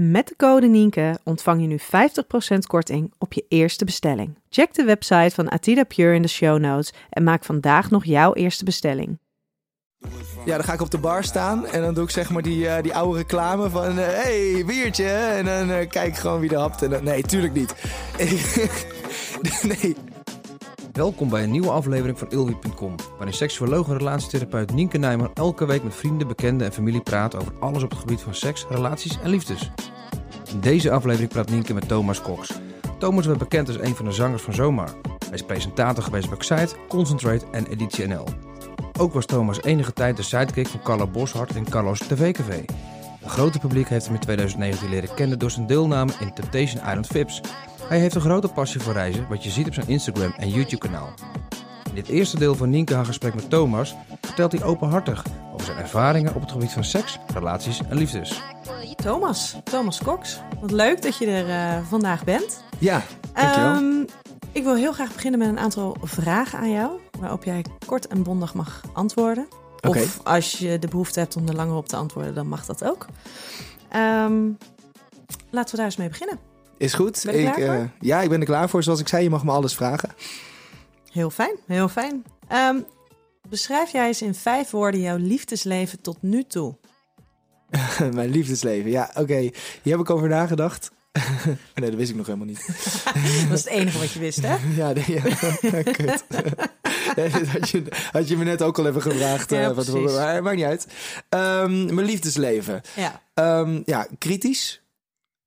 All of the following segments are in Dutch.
Met de code Nienke ontvang je nu 50% korting op je eerste bestelling. Check de website van Atida Pure in de show notes en maak vandaag nog jouw eerste bestelling. Ja, dan ga ik op de bar staan en dan doe ik zeg maar die, eh, die oude reclame van... eh, hey, biertje! En dan eh, kijk ik gewoon wie er hapt. En nee, tuurlijk niet. nee. Welkom bij een nieuwe aflevering van Ilwi.com, waarin seksuoloog en relatietherapeut Nienke Nijman elke week met vrienden, bekenden en familie praat over alles op het gebied van seks, relaties en liefdes. In deze aflevering praat Nienke met Thomas Cox. Thomas werd bekend als een van de zangers van Zomaar. Hij is presentator geweest bij Excite, Concentrate en Editie NL. Ook was Thomas enige tijd de sidekick van Carlo Boshart in Carlo's TV-café. Een grote publiek heeft hem in 2019 leren kennen door zijn deelname in Temptation Island Vips. Hij heeft een grote passie voor reizen, wat je ziet op zijn Instagram en YouTube-kanaal. In dit eerste deel van Nienke haar gesprek met Thomas vertelt hij openhartig over zijn ervaringen op het gebied van seks, relaties en liefdes. Thomas, Thomas Cox, wat leuk dat je er eh, vandaag bent. Ja, dankjewel. Ehm, ik wil heel graag beginnen met een aantal vragen aan jou, waarop jij kort en bondig mag antwoorden. Of als je de behoefte hebt om er langer op te antwoorden, dan mag dat ook. Ehm, laten we daar eens mee beginnen. Is goed. Ben ik, eh, ja, ik ben er klaar voor. Zoals ik zei, je mag me alles vragen. Heel fijn, heel fijn. Ehm, beschrijf jij eens in vijf woorden jouw liefdesleven tot nu toe. Mijn liefdesleven. Ja, oké. Hier heb ik over nagedacht. nee, dat wist ik nog helemaal niet. Dat is het enige wat je wist, hè? Ja, nee, ja. Kut. Had, je, had je me net ook al even gevraagd. Ja, eh, wat, maar maakt niet uit. Ehm, mijn liefdesleven. Ja. Ehm, ja, kritisch.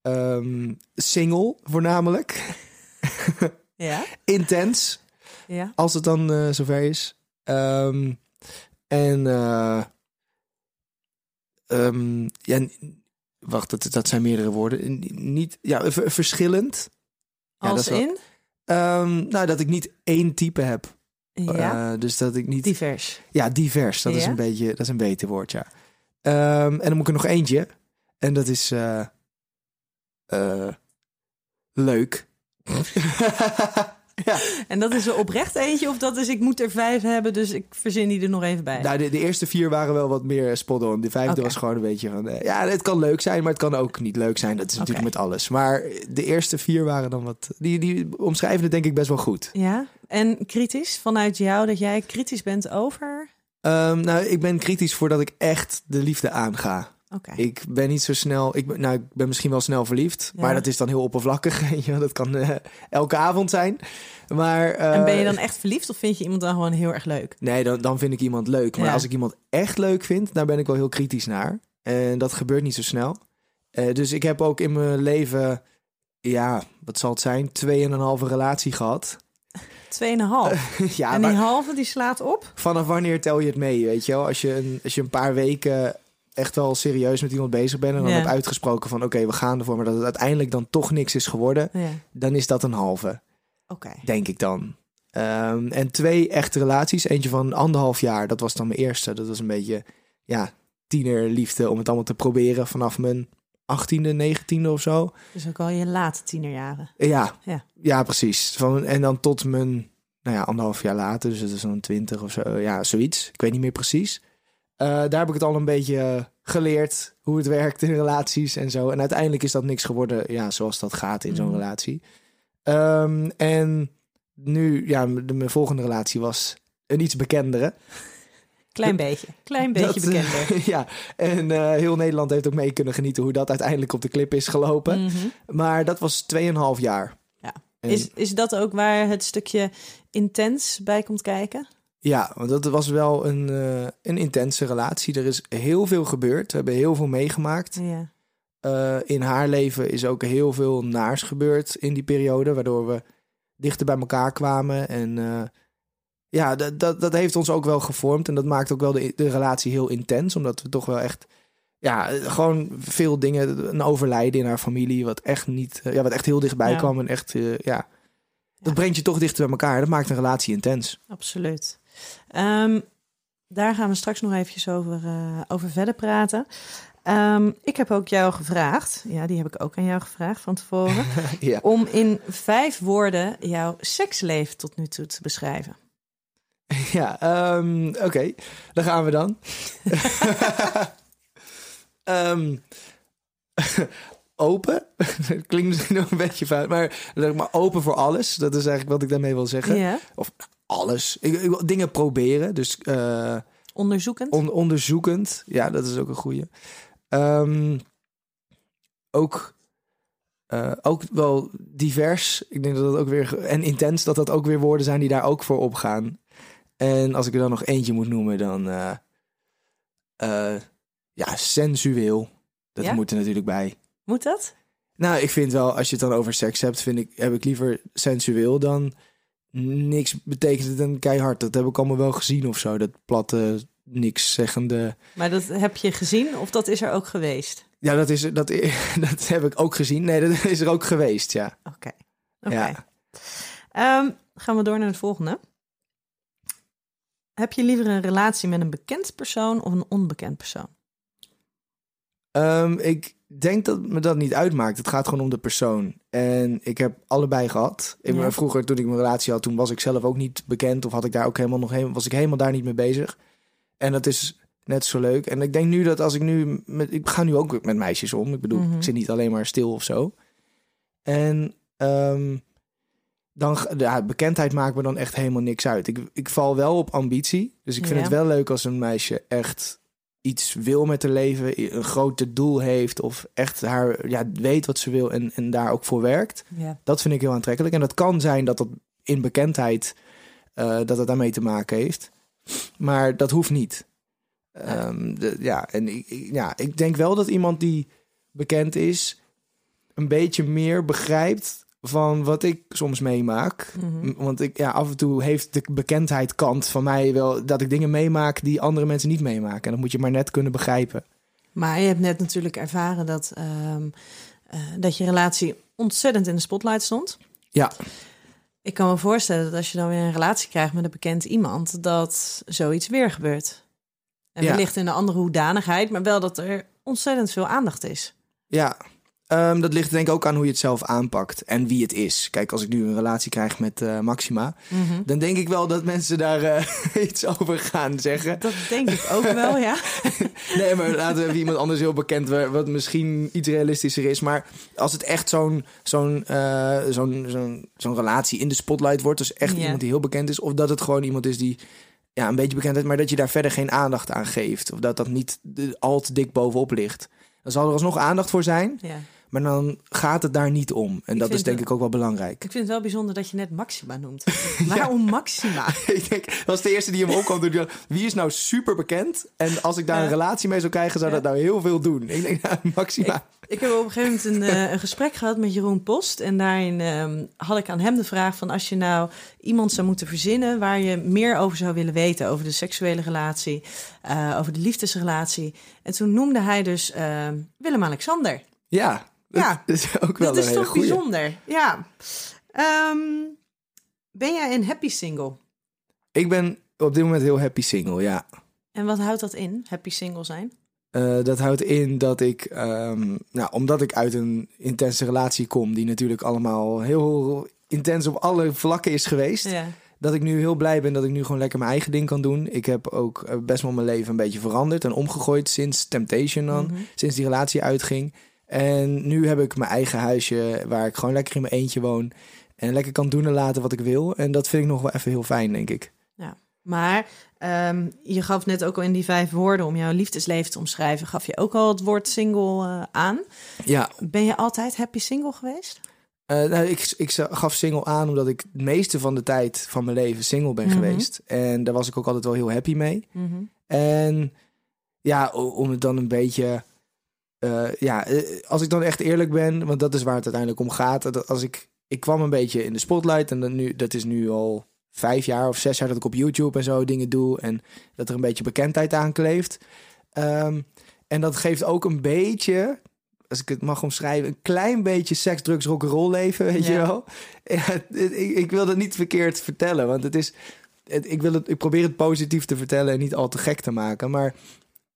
Ehm, single, voornamelijk. Ja? Intens, Ja? als het dan eh, zover is. Ehm, en... eh, ehm, ja, wacht, dat, dat zijn meerdere woorden. Niet, ja, verschillend. Ja, dat Als wel- in? Nou, dat ik niet één type heb. Ja. Eh, dus dat ik niet... Divers. Ja, divers. Dat is een beetje, dat is een beter woord, ja. En dan moet ik er nog eentje. En dat is eh, eh, leuk. ja. En dat is er oprecht eentje of dat is ik moet er vijf hebben, dus ik verzin die er nog even bij. Nou, de, de eerste vier waren wel wat meer spot on. De vijfde was gewoon een beetje van... eh, ja, het kan leuk zijn, maar het kan ook niet leuk zijn. Dat is natuurlijk met alles. Maar de eerste vier waren dan wat... Die, die omschrijven het denk ik best wel goed. Ja? En kritisch vanuit jou dat jij kritisch bent over... Ehm, nou, ik ben kritisch voordat ik echt de liefde aanga. Ik ben niet zo snel. Ik ben, nou, ik ben misschien wel snel verliefd. Ja. Maar dat is dan heel oppervlakkig. dat kan eh, elke avond zijn. Maar. eh, En ben je dan echt verliefd of vind je iemand dan gewoon heel erg leuk? Nee, dan, dan vind ik iemand leuk. Maar Ja. als ik iemand echt leuk vind, daar ben ik wel heel kritisch naar. En dat gebeurt niet zo snel. Eh, dus ik heb ook in mijn leven. Ja, wat zal het zijn? Tweeënhalve relatie gehad. Tweeënhalf. ja, en die maar halve die slaat op? vanaf wanneer tel je het mee? Weet je wel? Als je een, als je een paar weken echt wel serieus met iemand bezig bent en dan Ja. hebt uitgesproken van oké, we gaan ervoor, maar dat het uiteindelijk dan toch niks is geworden, Ja. dan is dat een halve, Oké. denk ik dan. Ehm, en twee echte relaties, eentje van anderhalf jaar, dat was dan mijn eerste. Dat was een beetje, ja, tienerliefde om het allemaal te proberen vanaf mijn achttiende, negentiende of zo. Dus ook al je late tienerjaren. Ja, Ja. ja. precies. Van, en dan tot mijn, nou ja, anderhalf jaar later, dus dat is dan twintig of zo, ja, zoiets. Ik weet niet meer precies. Eh, daar heb ik het al een beetje eh, geleerd hoe het werkt in relaties en zo. En uiteindelijk is dat niks geworden, ja, zoals dat gaat in zo'n Mhm. relatie. Ehm, en nu, ja, de, mijn volgende relatie was een iets bekendere. Klein beetje. Klein beetje Dat, eh, bekender. ja, en eh, heel Nederland heeft ook mee kunnen genieten hoe dat uiteindelijk op de clip is gelopen. Mhm. Maar dat was 2,5 jaar. Ja. En- Is, is dat ook waar het stukje intens bij komt kijken? Ja, want dat was wel een, eh, een intense relatie. Er is heel veel gebeurd. We hebben heel veel meegemaakt. Ja. Eh, in haar leven is ook heel veel naars gebeurd in die periode, waardoor we dichter bij elkaar kwamen. En eh, ja, dat, dat, dat heeft ons ook wel gevormd. En dat maakt ook wel de, de relatie heel intens, omdat we toch wel echt, ja, gewoon veel dingen, een overlijden in haar familie, wat echt niet, ja, wat echt heel dichtbij Ja. kwam. En echt, ja, dat brengt je toch dichter bij elkaar. Dat maakt een relatie intens. Absoluut. Ehm, daar gaan we straks nog eventjes over, eh, over verder praten. Ehm, ik heb ook jou gevraagd, ja, die heb ik ook aan jou gevraagd van tevoren, ja. om in vijf woorden jouw seksleven tot nu toe te beschrijven. Ja, ehm, oké. Daar gaan we dan. Ehm, open. Dat Klinkt misschien nog een beetje fout, maar, maar open voor alles. Dat is eigenlijk wat ik daarmee wil zeggen. Ja. Of alles. Ik, ik wil dingen proberen. Dus eh, Onderzoekend. on- onderzoekend. Ja, dat is ook een goeie. Ehm, ook, eh, ook wel divers. Ik denk dat dat ook weer... En intens, dat dat ook weer woorden zijn die daar ook voor opgaan. En als ik er dan nog eentje moet noemen, dan... eh, ja, sensueel. Dat Ja? moet er natuurlijk bij. Moet dat? Nou, ik vind wel, als je het dan over seks hebt, vind ik, heb ik liever sensueel dan niks betekent het een keihard. Dat heb ik allemaal wel gezien of zo. Dat platte, niks zeggende. Maar dat heb je gezien of dat is er ook geweest? Ja, dat, is, dat, dat heb ik ook gezien. Nee, dat is er ook geweest, ja. Oké. Ja. Ehm, gaan we door naar het volgende. Heb je liever een relatie met een bekend persoon of een onbekend persoon? Ehm, ik denk dat me dat niet uitmaakt. Het gaat gewoon om de persoon. En ik heb allebei gehad. Ja. Vroeger, toen ik mijn relatie had, toen was ik zelf ook niet bekend. Of had ik daar ook helemaal nog helemaal, was ik helemaal daar niet mee bezig. En dat is net zo leuk. En ik denk nu dat als ik nu... Met, ik ga nu ook met meisjes om. Ik bedoel, Mhm. ik zit niet alleen maar stil of zo. En ehm, dan, ja, bekendheid maakt me dan echt helemaal niks uit. Ik, ik val wel op ambitie. Dus ik vind Ja. het wel leuk als een meisje echt iets wil met haar leven, een groter doel heeft of echt haar ja, weet wat ze wil en, en daar ook voor werkt. Ja. Dat vind ik heel aantrekkelijk. En dat kan zijn dat dat in bekendheid eh, dat het daarmee te maken heeft. Maar dat hoeft niet. Ehm, de- ja, en ik, ik- ja, ik denk wel dat iemand die bekend is, een beetje meer begrijpt van wat ik soms meemaak. Mhm. Want ik, ja, af en toe heeft de bekendheid kant van mij wel dat ik dingen meemaak die andere mensen niet meemaken. En dat moet je maar net kunnen begrijpen. Maar je hebt net natuurlijk ervaren dat, ehm, eh, dat je relatie ontzettend in de spotlight stond. Ja, Ik kan me voorstellen dat als je dan weer een relatie krijgt met een bekend iemand, dat zoiets weer gebeurt. En Ja. wellicht in een andere hoedanigheid, maar wel dat er ontzettend veel aandacht is. ja. Ehm, dat ligt denk ik ook aan hoe je het zelf aanpakt en wie het is. Kijk, als ik nu een relatie krijg met eh, Maxima, dan denk ik wel dat mensen daar eh, iets over gaan zeggen. Dat denk ik ook wel, ja. Nee, maar laten we even iemand anders heel bekend, wa- wat misschien iets realistischer is. Maar als het echt zo'n zo'n eh, zo'n zo'n zo'n relatie in de spotlight wordt, dus echt iemand die heel bekend is, of dat het gewoon iemand is die ja, een beetje bekend is, maar dat je daar verder geen aandacht aan geeft. Of dat dat niet al te dik bovenop ligt. Dan zal er alsnog aandacht voor zijn, ja. Maar dan gaat het daar niet om. En dat is denk het- ik ook wel belangrijk. Ik vind het wel bijzonder dat je net Maxima noemt. Waarom Maxima? ik denk, dat was de eerste die hem dacht, Wie is nou super bekend? En als ik daar Ja. een relatie mee zou krijgen, zou dat nou heel veel doen. Ik denk, nou, Maxima. Ik heb op een gegeven moment een, eh, een gesprek gehad met Jeroen Post. En daarin ehm, had ik aan hem de vraag van... als je nou iemand zou moeten verzinnen... waar je meer over zou willen weten... over de seksuele relatie, eh, over de liefdesrelatie. En toen noemde hij dus ehm, Willem-Alexander. Ja, dat Ja. is ook wel Dat is toch goeie. bijzonder, ja. Ehm, ben jij een happy single? Ik ben op dit moment heel happy single, ja. En wat houdt dat in, happy single zijn? Eh, dat houdt in dat ik, ehm, nou, omdat ik uit een intense relatie kom, die natuurlijk allemaal heel intens op alle vlakken is geweest, Ja. dat ik nu heel blij ben dat ik nu gewoon lekker mijn eigen ding kan doen. Ik heb ook eh, best wel mijn leven een beetje veranderd en omgegooid sinds Temptation dan, Mhm. sinds die relatie uitging. En nu heb ik mijn eigen huisje waar ik gewoon lekker in mijn eentje woon en lekker kan doen en laten wat ik wil. En dat vind ik nog wel even heel fijn, denk ik. Maar ehm, je gaf net ook al in die vijf woorden om jouw liefdesleven te omschrijven, gaf je ook al het woord single eh, aan. Ja, Ben je altijd happy single geweest? Eh, nou, ik, ik gaf single aan omdat ik het meeste van de tijd van mijn leven single ben Mhm. geweest. En daar was ik ook altijd wel heel happy mee. En ja, om het dan een beetje. Eh, ja, eh, als ik dan echt eerlijk ben, want dat is waar het uiteindelijk om gaat. Dat als ik, ik kwam een beetje in de spotlight en dat, nu, dat is nu al vijf jaar of zes jaar dat ik op YouTube en zo dingen doe. En dat er een beetje bekendheid aan kleeft. Ehm, en dat geeft ook een beetje, als ik het mag omschrijven, een klein beetje seks, drugs, rock'n'roll leven, weet je wel. Ik, ik wil dat niet verkeerd vertellen, want het is het, ik, wil het, ik probeer het positief te vertellen en niet al te gek te maken. Maar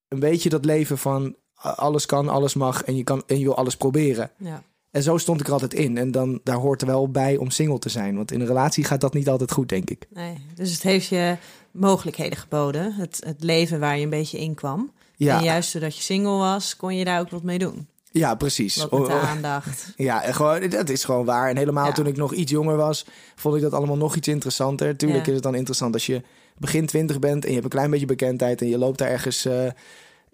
een beetje dat leven van alles kan, alles mag en je, kan, en je wil alles proberen. Ja. En zo stond ik er altijd in. En dan, daar hoort er wel bij om single te zijn. Want in een relatie gaat dat niet altijd goed, denk ik. Nee, dus het heeft je mogelijkheden geboden. Het, het leven waar je een beetje in kwam. Ja, En juist doordat je single was, kon je daar ook wat mee doen. ja precies. Wat met de Oh, oh. aandacht. Ja, en gewoon, dat is gewoon waar. En helemaal Ja. toen ik nog iets jonger was, vond ik dat allemaal nog iets interessanter. Tuurlijk Ja. is het dan interessant als je begin twintig bent en je hebt een klein beetje bekendheid en je loopt daar ergens. eh,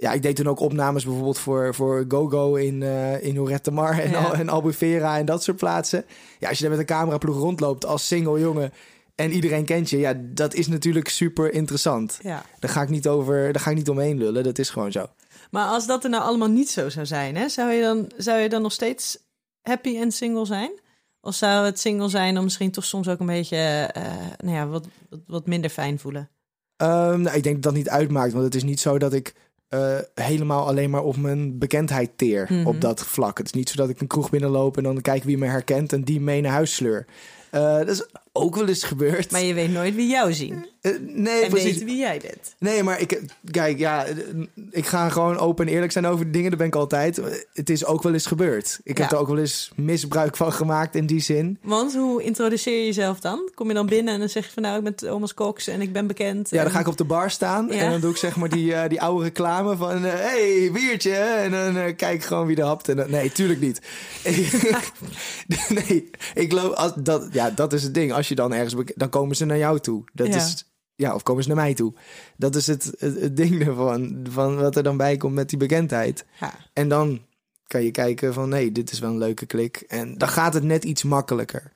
ja, ik deed toen ook opnames bijvoorbeeld voor, voor GoGo in, eh in Mar en, Ja. En Albufeira en dat soort plaatsen. Ja, als je daar met een cameraploeg rondloopt als single jongen en iedereen kent je, ja, dat is natuurlijk super interessant. Ja. Daar ga ik niet over, daar ga ik niet omheen lullen. Dat is gewoon zo. Maar als dat er nou allemaal niet zo zou zijn, hè, zou, je dan, zou je dan nog steeds happy en single zijn? Of zou het single zijn dan misschien toch soms ook een beetje eh, nou ja, wat, wat, wat minder fijn voelen? Ehm, nou, ik denk dat dat niet uitmaakt, want het is niet zo dat ik eh, helemaal alleen maar op mijn bekendheid teer Mhm. op dat vlak. Het is niet zo dat ik een kroeg binnenloop en dan kijk wie me herkent en die mee naar huis sleur. Eh, dat is ook wel eens gebeurd. Maar je weet nooit wie jou zien. Eh, nee, en precies. weten wie jij bent. Nee, maar ik, kijk, ja, eh, ik ga gewoon open en eerlijk zijn over de dingen. Dat ben ik altijd. Het is ook wel eens gebeurd. Ik heb er ook wel eens misbruik van gemaakt in die zin. Want hoe introduceer je jezelf dan? Kom je dan binnen en dan zeg je van nou, ik ben Thomas Cox en ik ben bekend. Ja, dan ga ik op de bar staan Ja. en dan doe ik zeg maar die, eh, die oude reclame van... eh, hey, biertje! En dan kijk ik gewoon wie er hapt. En dan, nee, tuurlijk niet. nee, ik geloof... Als, dat, ja, dat is het ding. Als je dan ergens... Dan komen ze naar jou toe. Dat Ja. is... Ja, of komen ze naar mij toe. Dat is het, het, het ding ervan. Van wat er dan bij komt met die bekendheid. Ja. En dan kan je kijken van... Nee, dit is wel een leuke klik. En dan gaat het net iets makkelijker.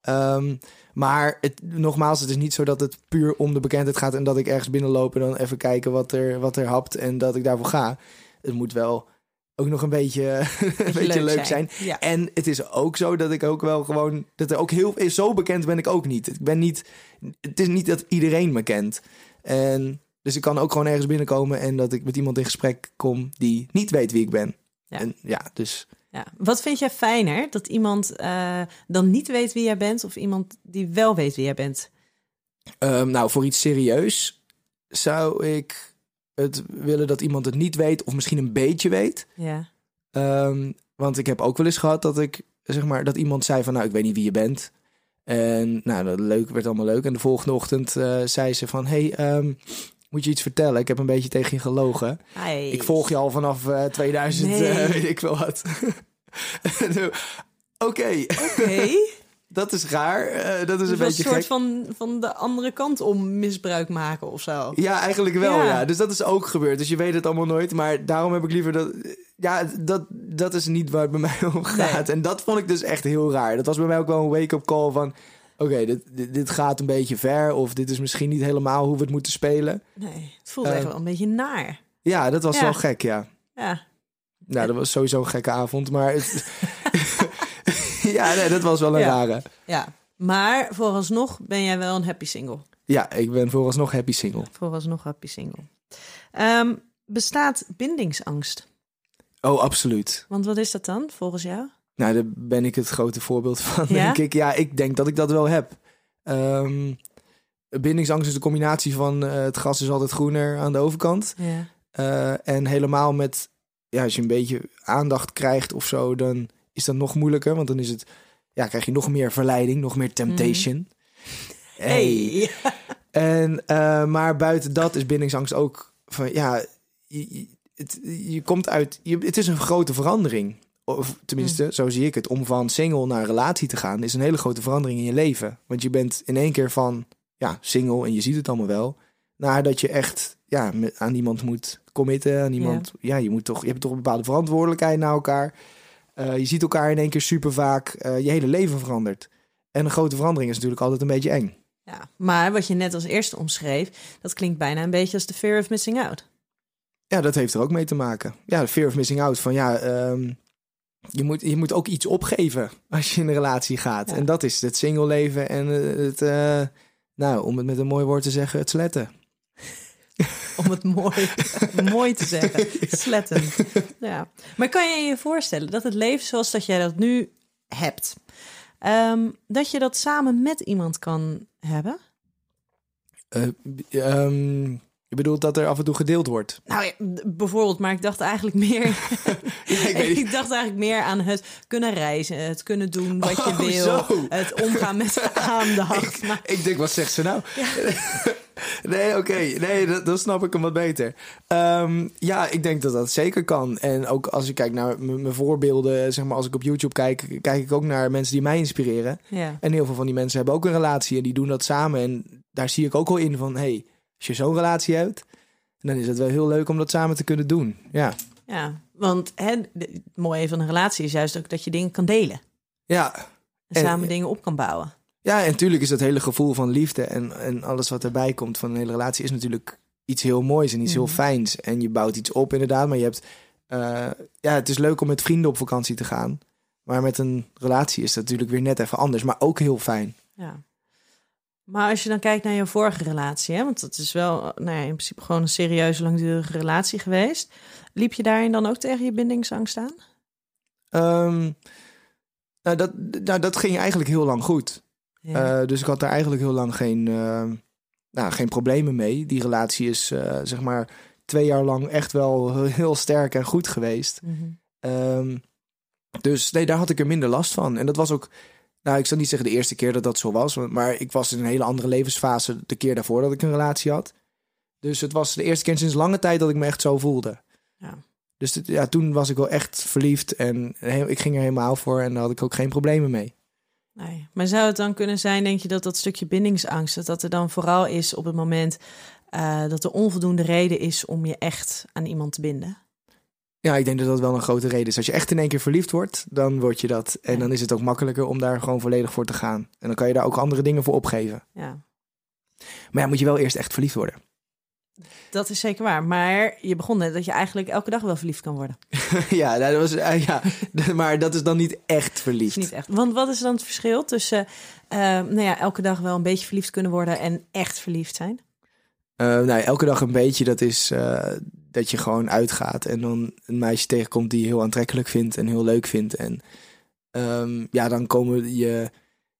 Ehm, maar het, nogmaals, het is niet zo dat het puur om de bekendheid gaat... en dat ik ergens binnenloop en dan even kijken wat er, wat er hapt... en dat ik daarvoor ga. Het moet wel ook nog een beetje, een beetje leuk, zijn. Ja. En het is ook zo dat ik ook wel gewoon... dat er ook heel... Zo bekend ben ik ook niet. Ik ben niet... Het is niet dat iedereen me kent. En dus ik kan ook gewoon ergens binnenkomen... en dat ik met iemand in gesprek kom die niet weet wie ik ben. Ja. En ja, dus... Ja. Wat vind jij fijner? Dat iemand eh, dan niet weet wie jij bent of iemand die wel weet wie jij bent? Ehm, nou, voor iets serieus zou ik het willen dat iemand het niet weet... of misschien een beetje weet... Ja. Ehm, want ik heb ook wel eens gehad dat ik zeg maar dat iemand zei van nou ik weet niet wie je bent. En nou dat leuk werd allemaal leuk. En de volgende ochtend eh, zei ze van hey ehm, moet je iets vertellen? Ik heb een beetje tegen je gelogen. Ik volg je al vanaf eh, 2000 Nee. eh, weet ik wel wat. Oké, Oké. Dat is raar. Eh, dat is Dus een een beetje soort gek. van, van de andere kant om misbruik maken of zo. Ja, eigenlijk wel, ja. Ja. Dus dat is ook gebeurd. Dus je weet het allemaal nooit. Maar daarom heb ik liever dat... Ja, dat, dat is niet waar het bij mij om gaat. En dat vond ik dus echt heel raar. Dat was bij mij ook wel een wake-up call van... Oké, dit, dit, dit gaat een beetje ver. Of dit is misschien niet helemaal hoe we het moeten spelen. Nee, het voelt Eh. echt wel een beetje naar. Ja, dat was Ja. wel gek, ja. Ja. Nou, dat was sowieso een gekke avond. Maar het... ja, nee, dat was wel een Ja. rare. ja. Maar vooralsnog ben jij wel een happy single. Ja, ik ben vooralsnog happy single. Vooralsnog happy single. Ehm, bestaat bindingsangst? Oh, absoluut. Want wat is dat dan volgens jou? Nou, daar ben ik het grote voorbeeld van, Ja? denk ik. Ja, ik denk dat ik dat wel heb. Ehm, bindingsangst is de combinatie van eh, het gras is altijd groener aan de overkant. Ja. Eh, en helemaal met, ja, als je een beetje aandacht krijgt of zo, dan is dat nog moeilijker. Want dan is het, ja, krijg je nog meer verleiding, nog meer temptation. Hey. En, eh, maar buiten dat is bindingsangst ook van, ja, je, het, je komt uit, je, het is een grote verandering. Of tenminste, zo zie ik het. Om van single naar relatie te gaan is een hele grote verandering in je leven. Want je bent in één keer van, ja, single en je ziet het allemaal wel. Naar dat je echt ja, aan iemand moet committen. Aan iemand, ja. je, moet toch, je hebt toch een bepaalde verantwoordelijkheid naar elkaar. Uh, je ziet elkaar in één keer super vaak. Uh, je hele leven verandert. En een grote verandering is natuurlijk altijd een beetje eng. Ja, maar wat je net als eerste omschreef, dat klinkt bijna een beetje als de fear of missing out. Ja, dat heeft er ook mee te maken. Ja, de fear of missing out. Van ja, um, je, moet, je moet ook iets opgeven als je in een relatie gaat. Ja. En dat is het single leven en het, uh, nou, om het met een mooi woord te zeggen, het sletten. Om het mooi, mooi te zeggen. Sletten. Ja. Maar kan je je voorstellen dat het leven zoals dat jij dat nu hebt, um, dat je dat samen met iemand kan hebben? Uh, um, je bedoelt dat er af en toe gedeeld wordt? Nou ja, bijvoorbeeld, maar ik dacht eigenlijk meer. ja, ik, ik, dacht eigenlijk meer aan het kunnen reizen, het kunnen doen wat je oh, wil, zo. het omgaan met aandacht. ik, maar... ik denk, wat zegt ze nou? Ja. nee, oké, okay. nee, dat, snap ik hem wat beter. Um, ja, ik denk dat dat zeker kan. En ook als ik kijk naar mijn voorbeelden, zeg maar, als ik op YouTube kijk, kijk ik ook naar mensen die mij inspireren. Ja. En heel veel van die mensen hebben ook een relatie en die doen dat samen. En daar zie ik ook al in van, hey, als je zo'n relatie hebt, dan is het wel heel leuk om dat samen te kunnen doen. Ja, ja want hè, het mooie van een relatie is juist ook dat je dingen kan delen. Ja. En samen dingen op kan bouwen. Ja, en natuurlijk is dat hele gevoel van liefde en, en alles wat erbij komt van een hele relatie is natuurlijk iets heel moois en iets heel mhm. fijns. En je bouwt iets op inderdaad, maar je hebt... Uh, ja, het is leuk om met vrienden op vakantie te gaan. Maar met een relatie is dat natuurlijk weer net even anders, maar ook heel fijn. Ja. Maar als je dan kijkt naar je vorige relatie, hè, want dat is wel nou ja, in principe gewoon een serieuze langdurige relatie geweest. Liep je daarin dan ook tegen je bindingsangst aan? Um, nou, dat, nou, dat ging eigenlijk heel lang goed. Ja. Uh, dus ik had daar eigenlijk heel lang geen, uh, nou, geen problemen mee. Die relatie is uh, zeg maar twee jaar lang echt wel heel sterk en goed geweest. Mm -hmm. um, dus nee, daar had ik er minder last van. En dat was ook nou, ik zal niet zeggen de eerste keer dat dat zo was. Maar ik was in een hele andere levensfase de keer daarvoor dat ik een relatie had. Dus het was de eerste keer sinds lange tijd dat ik me echt zo voelde. Ja. Dus ja, toen was ik wel echt verliefd en ik ging er helemaal voor en daar had ik ook geen problemen mee. Nee. Maar zou het dan kunnen zijn, denk je, dat dat stukje bindingsangst, dat, dat er dan vooral is op het moment uh, dat er onvoldoende reden is om je echt aan iemand te binden? Ja, ik denk dat dat wel een grote reden is. Als je echt in één keer verliefd wordt, dan word je dat. En dan is het ook makkelijker om daar gewoon volledig voor te gaan. En dan kan je daar ook andere dingen voor opgeven. Ja. Maar ja, moet je wel eerst echt verliefd worden. Dat is zeker waar. Maar je begon net dat je eigenlijk elke dag wel verliefd kan worden. ja, dat was, uh, ja, maar dat is dan niet echt verliefd. Niet echt. Want wat is dan het verschil tussen uh, nou ja, elke dag wel een beetje verliefd kunnen worden en echt verliefd zijn? Uh, nou, elke dag een beetje, dat is dat je gewoon uitgaat en dan een meisje tegenkomt die je heel aantrekkelijk vindt en heel leuk vindt. En um, ja, dan komen je,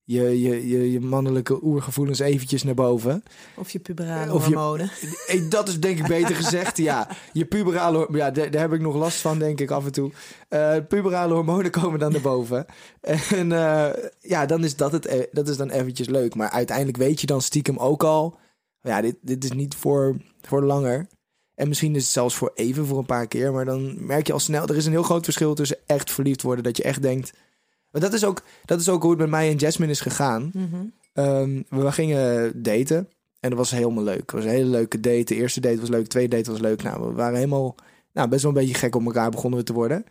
je, je, je, je mannelijke oergevoelens eventjes naar boven. Of je puberale of hormonen. Je, dat is denk ik beter gezegd, ja. Je puberale ja, daar, daar, heb ik nog last van, denk ik, af en toe. Uh, puberale hormonen komen dan naar boven. En uh, ja, dan is dat, het, e, dat is dan eventjes leuk. Maar uiteindelijk weet je dan stiekem ook al... Ja, dit, dit is niet voor, voor langer. En misschien is het zelfs voor even, voor een paar keer. Maar dan merk je al snel, er is een heel groot verschil tussen echt verliefd worden. Dat je echt denkt. Maar dat is ook, dat is ook hoe het met mij en Jasmine is gegaan. Mm um, we gingen daten. En dat was helemaal leuk. Het was een hele leuke date. De eerste date was leuk, de tweede date was leuk. Nou, we waren helemaal nou, best wel een beetje gek op elkaar begonnen we te worden.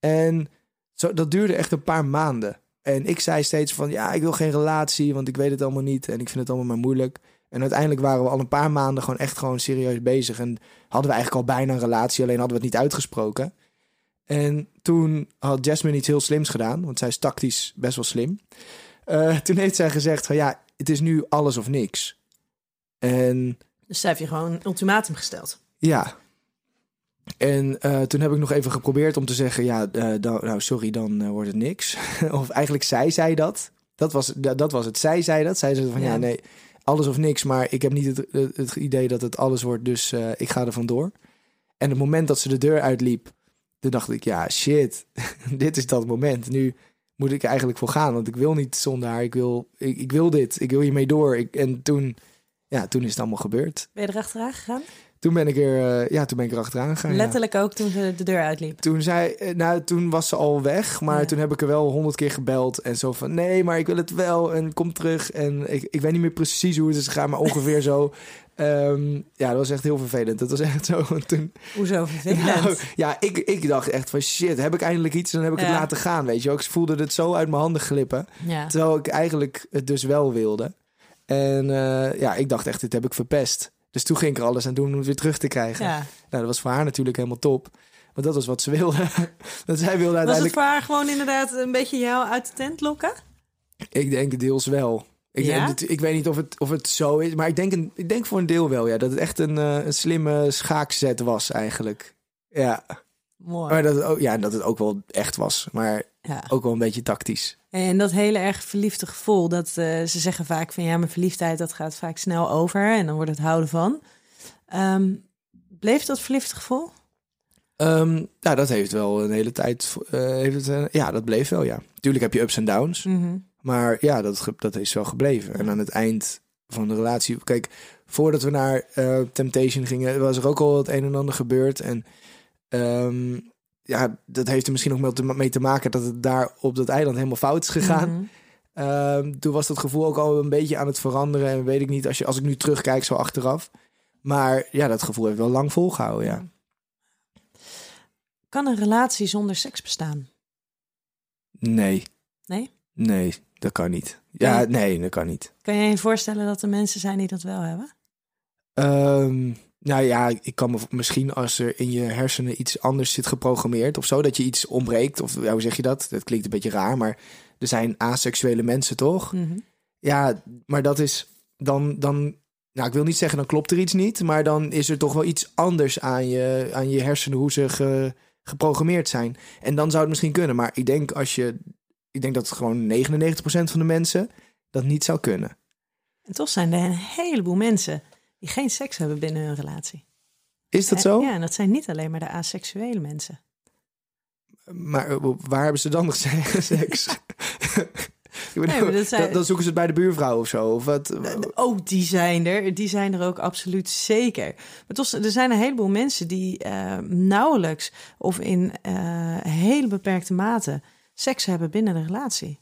En zo, dat duurde echt een paar maanden. En ik zei steeds van, ja, ik wil geen relatie, want ik weet het allemaal niet. En ik vind het allemaal maar moeilijk. En uiteindelijk waren we al een paar maanden gewoon echt gewoon serieus bezig. En hadden we eigenlijk al bijna een relatie, alleen hadden we het niet uitgesproken. En toen had Jasmine iets heel slims gedaan, want zij is tactisch best wel slim. Uh, toen heeft zij gezegd van ja, het is nu alles of niks. En... Dus zij heeft je gewoon een ultimatum gesteld. Ja. En uh, toen heb ik nog even geprobeerd om te zeggen, ja, uh, dan, nou sorry, dan wordt het niks. of eigenlijk zij zei dat. Dat was, dat was het. Zij zei dat. Zij zei van ja, ja nee, alles of niks, maar ik heb niet het, het idee dat het alles wordt, dus uh, ik ga er vandoor. En het moment dat ze de deur uitliep, toen dacht ik, ja, shit, dit is dat moment. Nu moet ik eigenlijk voor gaan, want ik wil niet zonder haar. Ik wil, ik, wil dit, ik wil hiermee door. Ik, en toen, ja, toen is het allemaal gebeurd. Ben je er achteraan gegaan? Toen ben ik er, eh, ja, toen ben ik er achteraan gegaan. ja. Letterlijk ook toen ze de deur uitliep. Toen zei, eh, nou, toen was ze al weg, maar Ja. toen heb ik er wel honderd keer gebeld en zo van, nee, maar ik wil het wel en kom terug en ik, ik weet niet meer precies hoe het is gegaan, maar ongeveer zo. Ehm, ja, dat was echt heel vervelend. Dat was echt zo. En toen, Hoezo vervelend? nou, ja, ik, ik dacht echt van shit, heb ik eindelijk iets en dan heb ik Ja. het laten gaan, weet je. Ik voelde het zo uit mijn handen glippen, terwijl ik eigenlijk het dus wel wilde. En eh, ja, ik dacht echt, dit heb ik verpest. Dus toen ging ik er alles aan doen om het weer terug te krijgen. ja. Nou, dat was voor haar natuurlijk helemaal top. Want dat was wat ze wilde. dat zij wilde Was het uiteindelijk... voor haar gewoon inderdaad een beetje jou uit de tent lokken? Ik denk deels wel. Ik, Ja? denk- ik weet niet of het, of het zo is. Maar ik denk, een, ik denk voor een deel wel, ja. Dat het echt een, eh, een slimme schaakzet was eigenlijk. Ja. Mooi. Maar dat het, ook, ja, dat het ook wel echt was. Maar Ja. ook wel een beetje tactisch. En dat hele erg verliefde gevoel, dat eh, ze zeggen vaak van ja, mijn verliefdheid dat gaat vaak snel over en dan wordt het houden van. Ehm, bleef dat verliefde gevoel? Ehm, nou, dat heeft wel een hele tijd... eh, heeft het, eh, ja, dat bleef wel, ja. Tuurlijk heb je ups en downs. Mhm. Maar ja, dat, dat is wel gebleven. En aan het eind van de relatie... Kijk, voordat we naar Temptation gingen... was er ook al het een en ander gebeurd. En ehm, ja, dat heeft er misschien ook mee te, mee te maken... dat het daar op dat eiland helemaal fout is gegaan. Mhm. Ehm, toen was dat gevoel ook al een beetje aan het veranderen. En weet ik niet, als, je, als ik nu terugkijk zo achteraf. Maar ja, dat gevoel heeft wel lang volgehouden, ja. Kan een relatie zonder seks bestaan? Nee. Nee? Nee, dat kan niet. Ja, Nee? nee, dat kan niet. Kan je je voorstellen dat er mensen zijn die dat wel hebben? Ehm, nou ja, ik kan me misschien als er in je hersenen iets anders zit geprogrammeerd of zo, dat je iets ontbreekt. Of ja, hoe zeg je dat? Dat klinkt een beetje raar, maar er zijn aseksuele mensen toch? Mhm. Ja, maar dat is dan, dan, nou ik wil niet zeggen dan klopt er iets niet, maar dan is er toch wel iets anders aan je, aan je hersenen hoe ze ge- geprogrammeerd zijn. En dan zou het misschien kunnen, maar ik denk als je, ik denk dat gewoon 99% van de mensen dat niet zou kunnen. En toch zijn er een heleboel mensen die geen seks hebben binnen hun relatie. Is dat Eh, zo? Ja, en dat zijn niet alleen maar de aseksuele mensen. Maar eh, waar hebben ze dan nog seks? Ik bedoel, Nee, zijn- dan, zoeken ze het bij de buurvrouw of zo. Of wat? Oh, die zijn er. Die zijn er ook absoluut zeker. Maar toch, er zijn een heleboel mensen die eh, nauwelijks of in eh, hele beperkte mate seks hebben binnen de relatie.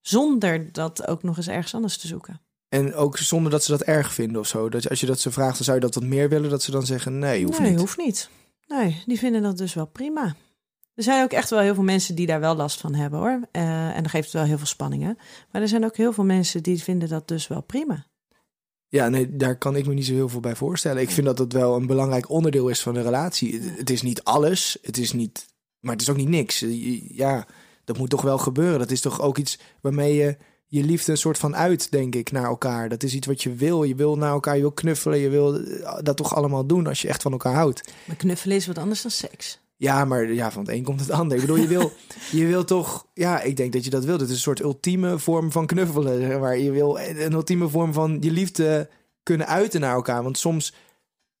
Zonder dat ook nog eens ergens anders te zoeken. En ook zonder dat ze dat erg vinden of zo. Dat als je dat ze vraagt, dan zou je dat wat meer willen. Dat ze dan zeggen, nee, hoeft nee, niet. hoeft niet. Nee, die vinden dat dus wel prima. Er zijn ook echt wel heel veel mensen die daar wel last van hebben hoor. Eh, en dan geeft het wel heel veel spanningen. Maar er zijn ook heel veel mensen die vinden dat dus wel prima. Ja, nee, daar kan ik me niet zo heel veel bij voorstellen. Ik vind dat dat wel een belangrijk onderdeel is van een relatie. Het- is niet alles, het is niet, maar het is ook niet niks. Ja, dat moet toch wel gebeuren. Dat is toch ook iets waarmee je je liefde een soort van uit, denk ik, naar elkaar. Dat is iets wat je wil. Je wil naar elkaar, je wil knuffelen, je wil eh, dat toch allemaal doen als je echt van elkaar houdt. Maar knuffelen is wat anders dan seks. Ja, maar ja, van het een komt het ander. Ik bedoel, je wil, je wil toch... Ja, ik denk dat je dat wilt. Het is een soort ultieme vorm van knuffelen. zeg maar je wil een ultieme vorm van je liefde kunnen uiten naar elkaar. Want soms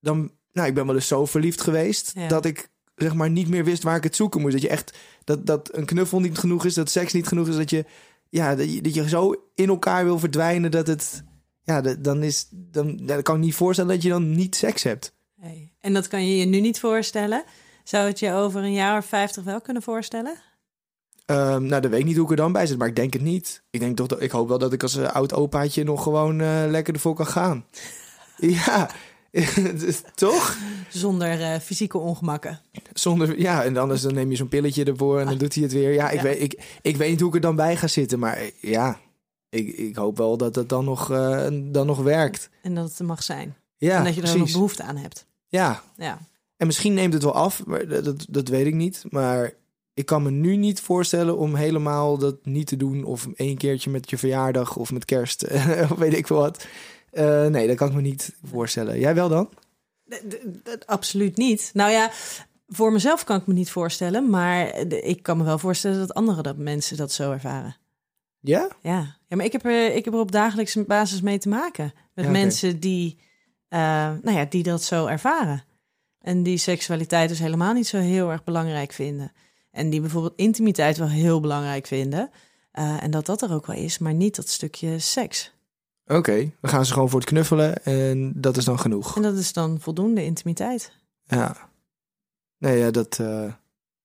dan... Nou, ik ben wel eens zo verliefd geweest... Ja. dat ik zeg maar niet meer wist waar ik het zoeken moest. Dat je echt... Dat, dat een knuffel niet genoeg is, dat seks niet genoeg is. Dat je, ja, dat je, dat je zo in elkaar wil verdwijnen dat het... Ja, dat, dan is... Dan, dan kan ik niet voorstellen dat je dan niet seks hebt. Nee. En dat kan je je nu niet voorstellen. Zou het je over een jaar of vijftig wel kunnen voorstellen? Ehm, nou, dat weet ik niet hoe ik er dan bij zit, maar ik denk het niet. Ik denk toch dat ik hoop wel dat ik als eh, oud opaatje nog gewoon eh, lekker ervoor kan gaan. ja, toch? Zonder eh, fysieke ongemakken. Zonder, ja, en anders dan neem je zo'n pilletje ervoor en dan doet hij het weer. Ja, ik, Ja. Weet, ik, ik weet niet hoe ik er dan bij ga zitten, maar eh, ja, ik, ik hoop wel dat het dan nog, eh, dan nog werkt. En dat het mag zijn. Ja, en dat je er nog behoefte aan hebt. Ja, Ja. en misschien neemt het wel af, maar dat, dat, dat weet ik niet. Maar ik kan me nu niet voorstellen om helemaal dat niet te doen. Of één keertje met je verjaardag of met kerst, of weet ik wat. Eh, nee, dat kan ik me niet voorstellen. Jij wel dan? Absoluut niet. Nou ja, voor mezelf kan ik me niet voorstellen. Maar ik kan me wel voorstellen dat andere dat mensen dat zo ervaren. Ja? Ja, ja maar ik heb, er, ik heb er op dagelijkse basis mee te maken. Met Ja, mensen die, eh, nou ja, die dat zo ervaren. En die seksualiteit dus helemaal niet zo heel erg belangrijk vinden. En die bijvoorbeeld intimiteit wel heel belangrijk vinden. Eh, en dat dat er ook wel is, maar niet dat stukje seks. Oké, dan gaan ze gewoon voor het knuffelen en dat is dan genoeg. En dat is dan voldoende intimiteit. Ja. Nee, ja, dat, eh,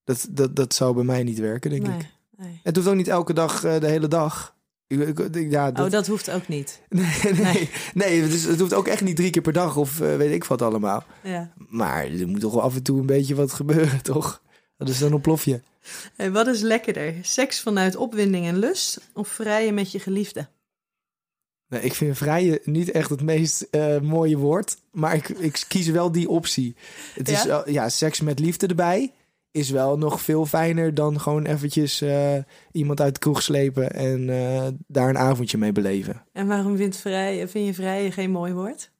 dat, dat, dat zou bij mij niet werken, denk nee, ik. nee. Het hoeft ook niet elke dag de hele dag. Ik, ik, ja, dat, Oh, dat hoeft ook niet. Nee, nee, Nee. nee. dus het hoeft ook echt niet drie keer per dag of eh, weet ik wat allemaal. Ja. Maar er moet toch wel af en toe een beetje wat gebeuren, toch? Dat is dan een plofje. Hey, wat is lekkerder? Seks vanuit opwinding en lust of vrijen met je geliefde? Nee, ik vind vrije niet echt het meest eh, mooie woord, maar ik, ik kies wel die optie. Het is Ja? wel- ja, seks met liefde erbij is wel nog veel fijner dan gewoon eventjes eh, iemand uit de kroeg slepen en eh, daar een avondje mee beleven. En waarom vindt, vrij, vind je vrijen geen mooi woord?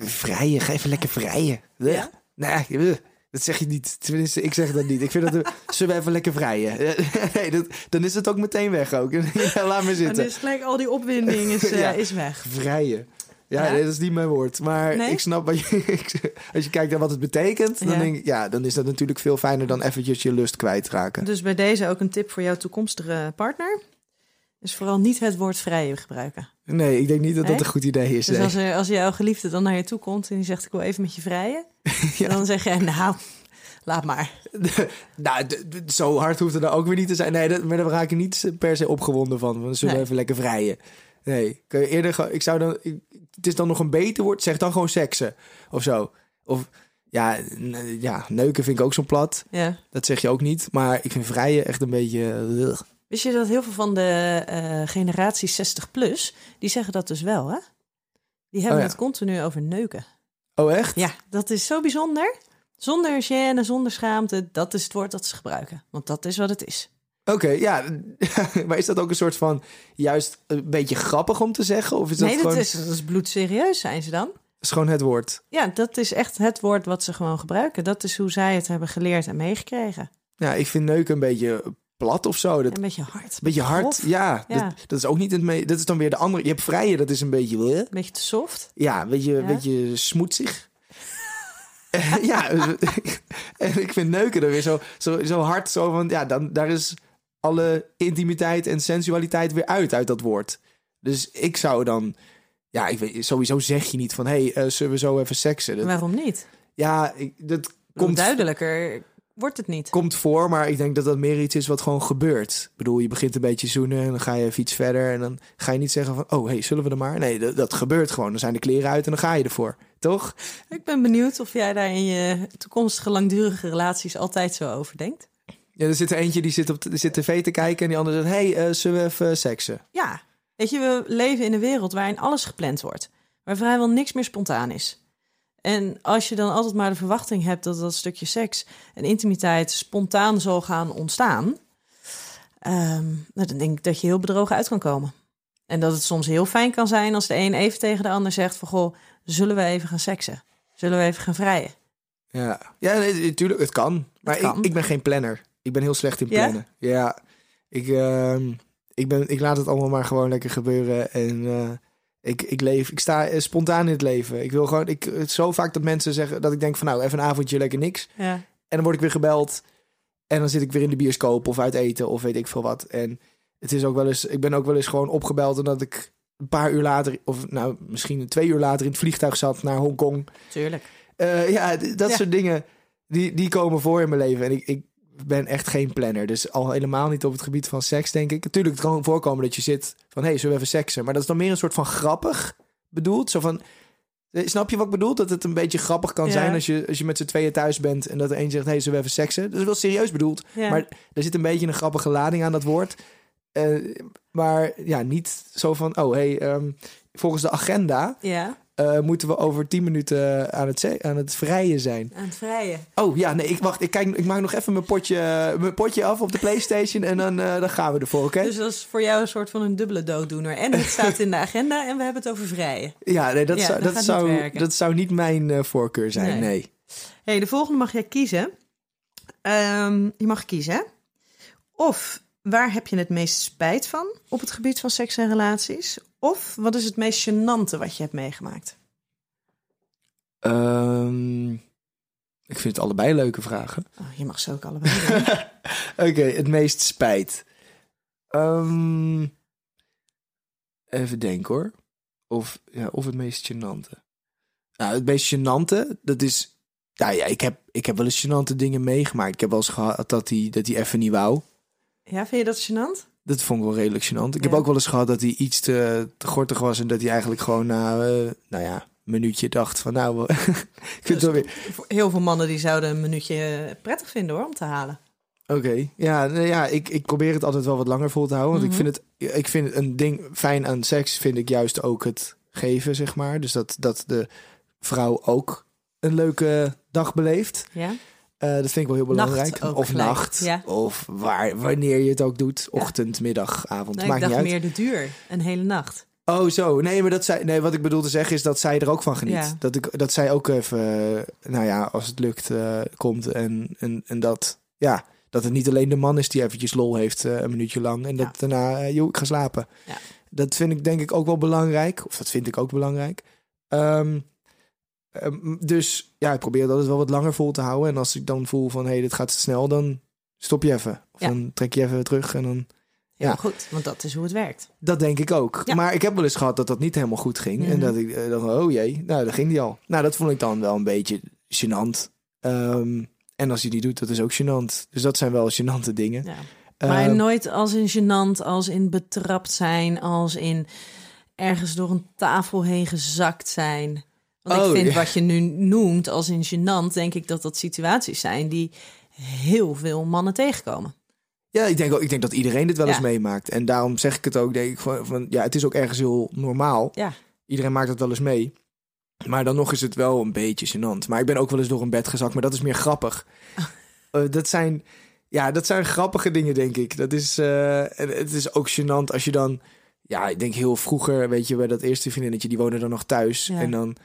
Vrije, ga even lekker vrijen. Ja? Nee, dat zeg je niet. Tenminste, ik zeg dat niet. Ik vind dat we, zullen we even lekker vrijen. nee, dat, dan is het ook meteen weg ook. Laat me En zitten. dus gelijk al die opwinding is, eh, is weg. Vrijen. Ja, Ja? nee, dat is niet mijn woord. Maar Nee? ik snap wat je, als je kijkt naar wat het betekent, dan, Ja. denk ik, ja, dan is dat natuurlijk veel fijner dan eventjes je lust kwijtraken. Dus bij deze ook een tip voor jouw toekomstige partner. Is vooral niet het woord vrijen gebruiken. Nee, ik denk niet dat dat een goed idee is. Dus nee. als, er, als jouw geliefde dan naar je toe komt en die zegt ik wil even met je vrijen. Ja. Dan zeg jij nou, laat maar. nou, zo hard hoeft het dan ook weer niet te zijn. Nee, dat, maar daar raak ik niet per se opgewonden van. zullen we Nee. even lekker vrijen? Nee, je eerder ik zou dan, ik- het is dan nog een beter woord, zeg dan gewoon seksen of zo. Of ja, ja, neuken vind ik ook zo plat. Ja. Dat zeg je ook niet. Maar ik vind vrijen echt een beetje. ugh. Wist je dat heel veel van de eh, generatie 60 plus, die zeggen dat dus wel hè? Die hebben Oh ja. het continu over neuken. Oh, echt? Ja, dat is zo bijzonder. Zonder gêne, zonder schaamte, dat is het woord dat ze gebruiken. Want dat is wat het is. Oké, ja. maar is dat ook een soort van juist een beetje grappig om te zeggen? Of is dat, nee, dat gewoon, is, dat is bloedserieus, zijn ze dan. is gewoon het woord? Ja, dat is echt het woord wat ze gewoon gebruiken. Dat is hoe zij het hebben geleerd en meegekregen. Ja, ik vind neuken een beetje plat of zo. Dat, Een beetje hard. Beetje hard, ja. Ja. Dat, dat is ook niet het me Dat is dan weer de andere. Je hebt vrije, dat is een beetje. Een beetje te soft. Ja, een beetje, Ja. beetje smoetsig. ja, en ik vind neuken er weer zo, zo, zo hard. Zo van, ja, dan, daar is alle intimiteit en sensualiteit weer uit, uit dat woord. Dus ik zou dan. Ja, ik weet, sowieso zeg je niet van, hé, hey, eh, zullen we zo even seksen? Dat, Waarom niet? ja, ik, dat komt, duidelijker wordt het niet. komt voor, maar ik denk dat dat meer iets is wat gewoon gebeurt. Ik bedoel, je begint een beetje zoenen en dan ga je even iets verder. En dan ga je niet zeggen van, oh, hey, zullen we er maar? Nee, dat, dat gebeurt gewoon. Dan zijn de kleren uit en dan ga je ervoor. Toch? Ik ben benieuwd of jij daar in je toekomstige langdurige relaties altijd zo over denkt. Ja, er zit er eentje die zit op die zit tv te kijken en die andere zegt, hey, eh, zullen we even seksen? Ja, weet je, we leven in een wereld waarin alles gepland wordt. Waar vrijwel niks meer spontaan is. En als je dan altijd maar de verwachting hebt dat dat stukje seks en intimiteit spontaan zal gaan ontstaan, ehm, nou, dan denk ik dat je heel bedrogen uit kan komen. En dat het soms heel fijn kan zijn als de een even tegen de ander zegt van goh, zullen we even gaan seksen? Zullen we even gaan vrijen? Ja, ja nee, natuurlijk, het kan. Maar kan. Ik, ik ben geen planner. Ik ben heel slecht in plannen. Ja, ik, ehm, ik, ben, ik laat het allemaal maar gewoon lekker gebeuren. En eh, ik, ik leef, ik sta eh, spontaan in het leven. Ik wil gewoon, ik, het zo vaak dat mensen zeggen dat ik denk van nou, even een avondje lekker niks. Ja. En dan word ik weer gebeld. En dan zit ik weer in de bioscoop of uit eten of weet ik veel wat. En het is ook wel eens, ik ben ook wel eens gewoon opgebeld en dat ik een paar uur later, of nou misschien twee uur later in het vliegtuig zat naar Hongkong. Tuurlijk. Eh, ja, dat Ja. soort dingen, die, die komen voor in mijn leven. En ik, ik ben echt geen planner. Dus al helemaal niet op het gebied van seks, denk ik. Natuurlijk, het kan voorkomen dat je zit van... hé, hey, zullen we even seksen? Maar dat is dan meer een soort van grappig bedoeld. Zo van... eh, Snap je wat ik bedoel? Dat het een beetje grappig kan Ja. zijn als je, als je met z'n tweeën thuis bent... en dat er een zegt, hé, hey, zullen we even seksen? Dat is wel serieus bedoeld. Ja. Maar er zit een beetje een grappige lading aan dat woord. Eh, maar ja, niet zo van... oh, hey, ehm, volgens de agenda ja, eh, moeten we over tien minuten aan het, aan het vrijen zijn. aan het vrijen. Oh ja, nee, ik wacht. Ik, kijk, ik maak nog even mijn potje, mijn potje af op de PlayStation en dan, eh, dan gaan we ervoor, oké? Dus dat is voor jou een soort van een dubbele dooddoener. En het staat in de agenda en we hebben het over vrijen. Ja, nee, dat, Ja, zou, dat zou, dat zou niet mijn eh, voorkeur zijn, Nee. nee. hey, de volgende mag jij kiezen. Ehm, je mag kiezen. Of waar heb je het meest spijt van op het gebied van seks en relaties? Of wat is het meest gênante wat je hebt meegemaakt? Ehm, ik vind het allebei leuke vragen. Oh, je mag ze ook allebei doen. Oké, het meest spijt. Ehm, even denken hoor. Of, ja, of het meest gênante. Nou, het meest gênante, dat is... Ja, ja ik, heb, ik heb wel eens gênante dingen meegemaakt. Ik heb wel eens gehad dat hij dat hij even niet wou. Ja, vind je dat gênant? Dat vond ik wel redelijk gênant. Ik heb ook wel eens gehad dat hij iets te, te gortig was... en dat hij eigenlijk gewoon na, eh, nou ja, een minuutje dacht van... nou, ik vind het wel weer... Heel veel mannen die zouden een minuutje prettig vinden hoor, om te halen. Oké, ja, nee, ja ik, ik probeer het altijd wel wat langer vol te houden. Want Mhm. ik vind het, ik vind een ding fijn aan seks, vind ik juist ook het geven, zeg maar. Dus dat, dat de vrouw ook een leuke dag beleeft. Ja? Eh, dat vind ik wel heel belangrijk. Nacht of gelijk, nacht, ja. of waar, wanneer je het ook doet. Ja. Ochtend, middag, avond, Nee, maakt ik niet dacht uit. meer de duur. Een hele nacht. Oh, zo. Nee, maar dat zij, nee, wat ik bedoel te zeggen is dat zij er ook van geniet. Ja. Dat, ik, dat zij ook even, eh, nou ja, als het lukt, eh, komt. En, en, en dat, ja, dat het niet alleen de man is die eventjes lol heeft een minuutje lang. En dat daarna, joh, ik ga slapen. Ja. Dat vind ik denk ik ook wel belangrijk. Of dat vind ik ook belangrijk. Ehm, ehm, dus ja, ik probeer dat wel wat langer vol te houden. En als ik dan voel van, hé, hey, dit gaat te snel, dan stop je even. Of Ja. dan trek je even terug en dan... Ja. goed, want dat is hoe het werkt. Dat denk ik ook. Ja. Maar ik heb wel eens gehad dat dat niet helemaal goed ging. En Mhm. dat ik dacht, oh jee, nou, dat ging die al. Nou, dat vond ik dan wel een beetje gênant. Ehm, en als hij die doet, dat is ook gênant. Dus dat zijn wel gênante dingen. Ja. Maar Ehm, nooit als in gênant, als in betrapt zijn, als in ergens door een tafel heen gezakt zijn. Want Oh, ik vind ja. wat je nu noemt als in gênant, denk ik dat dat situaties zijn die heel veel mannen tegenkomen. Ja, ik denk, ook, ik denk dat iedereen dit wel Ja. eens meemaakt. En daarom zeg ik het ook, denk ik, van, van, ja, het is ook ergens heel normaal. Ja. Iedereen maakt het wel eens mee. Maar dan nog is het wel een beetje gênant. Maar ik ben ook wel eens door een bed gezakt, maar dat is meer grappig. Eh, dat zijn, ja, dat zijn grappige dingen, denk ik. Dat is, en het is ook gênant als je dan, ja, ik denk heel vroeger, weet je, bij dat eerste vriendinnetje, die woonde dan nog thuis. Ja. En dan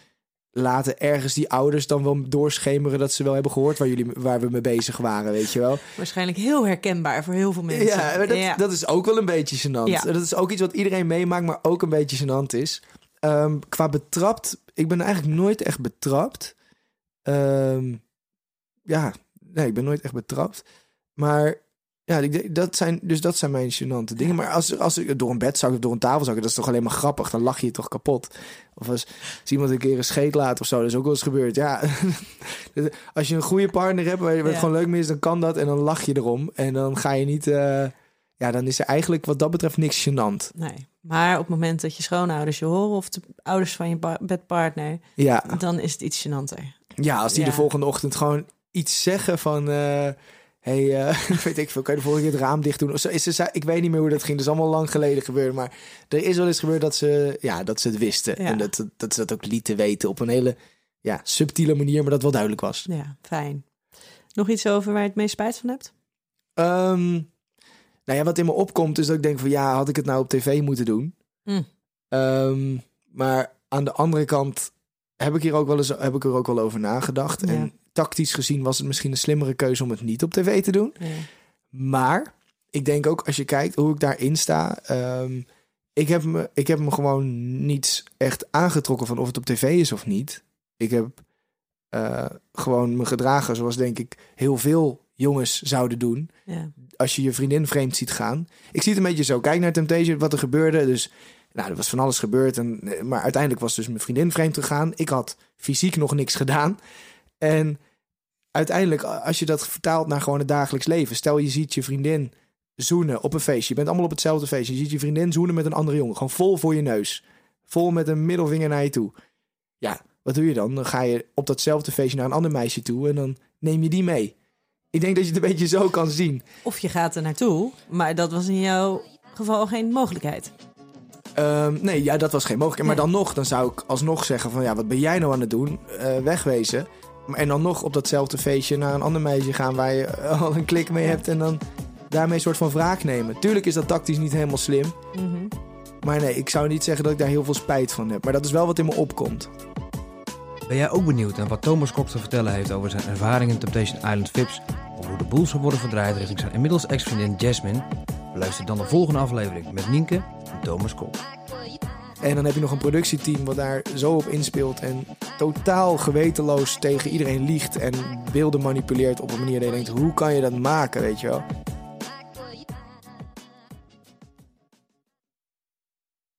laten ergens die ouders dan wel doorschemeren dat ze wel hebben gehoord waar, jullie, waar we mee bezig waren, weet je wel. Waarschijnlijk heel herkenbaar voor heel veel mensen. Ja, maar dat, Ja. dat is ook wel een beetje gênant. Ja. Dat is ook iets wat iedereen meemaakt, maar ook een beetje gênant is. Ehm, qua betrapt, ik ben eigenlijk nooit echt betrapt. Ehm, ja, nee, ik ben nooit echt betrapt. Maar ja, ik denk- dat zijn, dus dat zijn mijn gênante dingen. Maar als, als ik door een bed zak of door een tafel zak, dat is toch alleen maar grappig. Dan lach je toch kapot. Of als, als iemand een keer een scheet laat of zo, dat is ook wel eens gebeurd. Ja, als je een goede partner hebt waar je het Ja. gewoon leuk mee is, dan kan dat. En dan lach je erom. En dan ga je niet... eh, ja, dan is er eigenlijk wat dat betreft niks gênant. Nee, maar op het moment dat je schoonouders je horen of de ouders van je bedpartner, Ja, dan is het iets gênanter. ja als die Ja. de volgende ochtend gewoon iets zeggen van... eh hey, eh, weet ik veel, kan je de volgende keer het raam dicht doen? Of zo, is ze, ik weet niet meer hoe dat ging. Dat is allemaal lang geleden gebeurd. Maar er is wel eens gebeurd dat ze, ja, dat ze het wisten. Ja. En dat, dat ze dat ook lieten weten op een hele ja, subtiele manier, maar dat wel duidelijk was. Ja, fijn. Nog iets over waar je het meest spijt van hebt? Ehm, nou ja, wat in me opkomt is dat ik denk van ja, had ik het nou op tv moeten doen? Mm. Ehm, maar aan de andere kant heb ik hier ook wel eens heb ik er ook wel over nagedacht. Ja. En tactisch gezien was het misschien een slimmere keuze om het niet op tv te doen. Maar ik denk ook als je kijkt hoe ik daarin sta. ehm, ik, heb me, ik heb me gewoon niet echt aangetrokken van of het op tv is of niet. Ik heb eh, gewoon me gedragen zoals denk ik heel veel jongens zouden doen Ja. als je je vriendin vreemd ziet gaan. Ik zie het een beetje zo. Kijk naar Temptation, wat er gebeurde. Dus, nou, er was van alles gebeurd. En, eh, maar uiteindelijk was dus mijn vriendin vreemd gegaan. Ik had fysiek nog niks gedaan. En uiteindelijk, als je dat vertaalt naar gewoon het dagelijks leven. Stel, je ziet je vriendin zoenen op een feestje. Je bent allemaal op hetzelfde feestje. Je ziet je vriendin zoenen met een andere jongen. Gewoon vol voor je neus. Vol met een middelvinger naar je toe. Ja, wat doe je dan? Dan ga je op datzelfde feestje naar een ander meisje toe. En dan neem je die mee. Ik denk dat je het een beetje zo kan zien. Of je gaat er naartoe, maar dat was in jouw geval geen mogelijkheid. Ehm, nee, ja, dat was geen mogelijkheid. Maar dan nog, dan zou ik alsnog zeggen van... ja, wat ben jij nou aan het doen? Eh, wegwezen. En dan nog op datzelfde feestje naar een ander meisje gaan... waar je eh, al een klik mee hebt en dan daarmee een soort van wraak nemen. Tuurlijk is dat tactisch niet helemaal slim. Mhm. Maar nee, ik zou niet zeggen dat ik daar heel veel spijt van heb. Maar dat is wel wat in me opkomt. Ben jij ook benieuwd naar wat Thomas Kok te vertellen heeft over zijn ervaringen in Temptation Island Vips? Of hoe de boel zal worden verdraaid richting zijn inmiddels ex-vriendin Jasmine? Beluister dan de volgende aflevering met Nienke en Thomas Kok. En dan heb je nog een productieteam wat daar zo op inspeelt... en totaal gewetenloos tegen iedereen liegt... en beelden manipuleert op een manier dat je denkt... hoe kan je dat maken, weet je wel?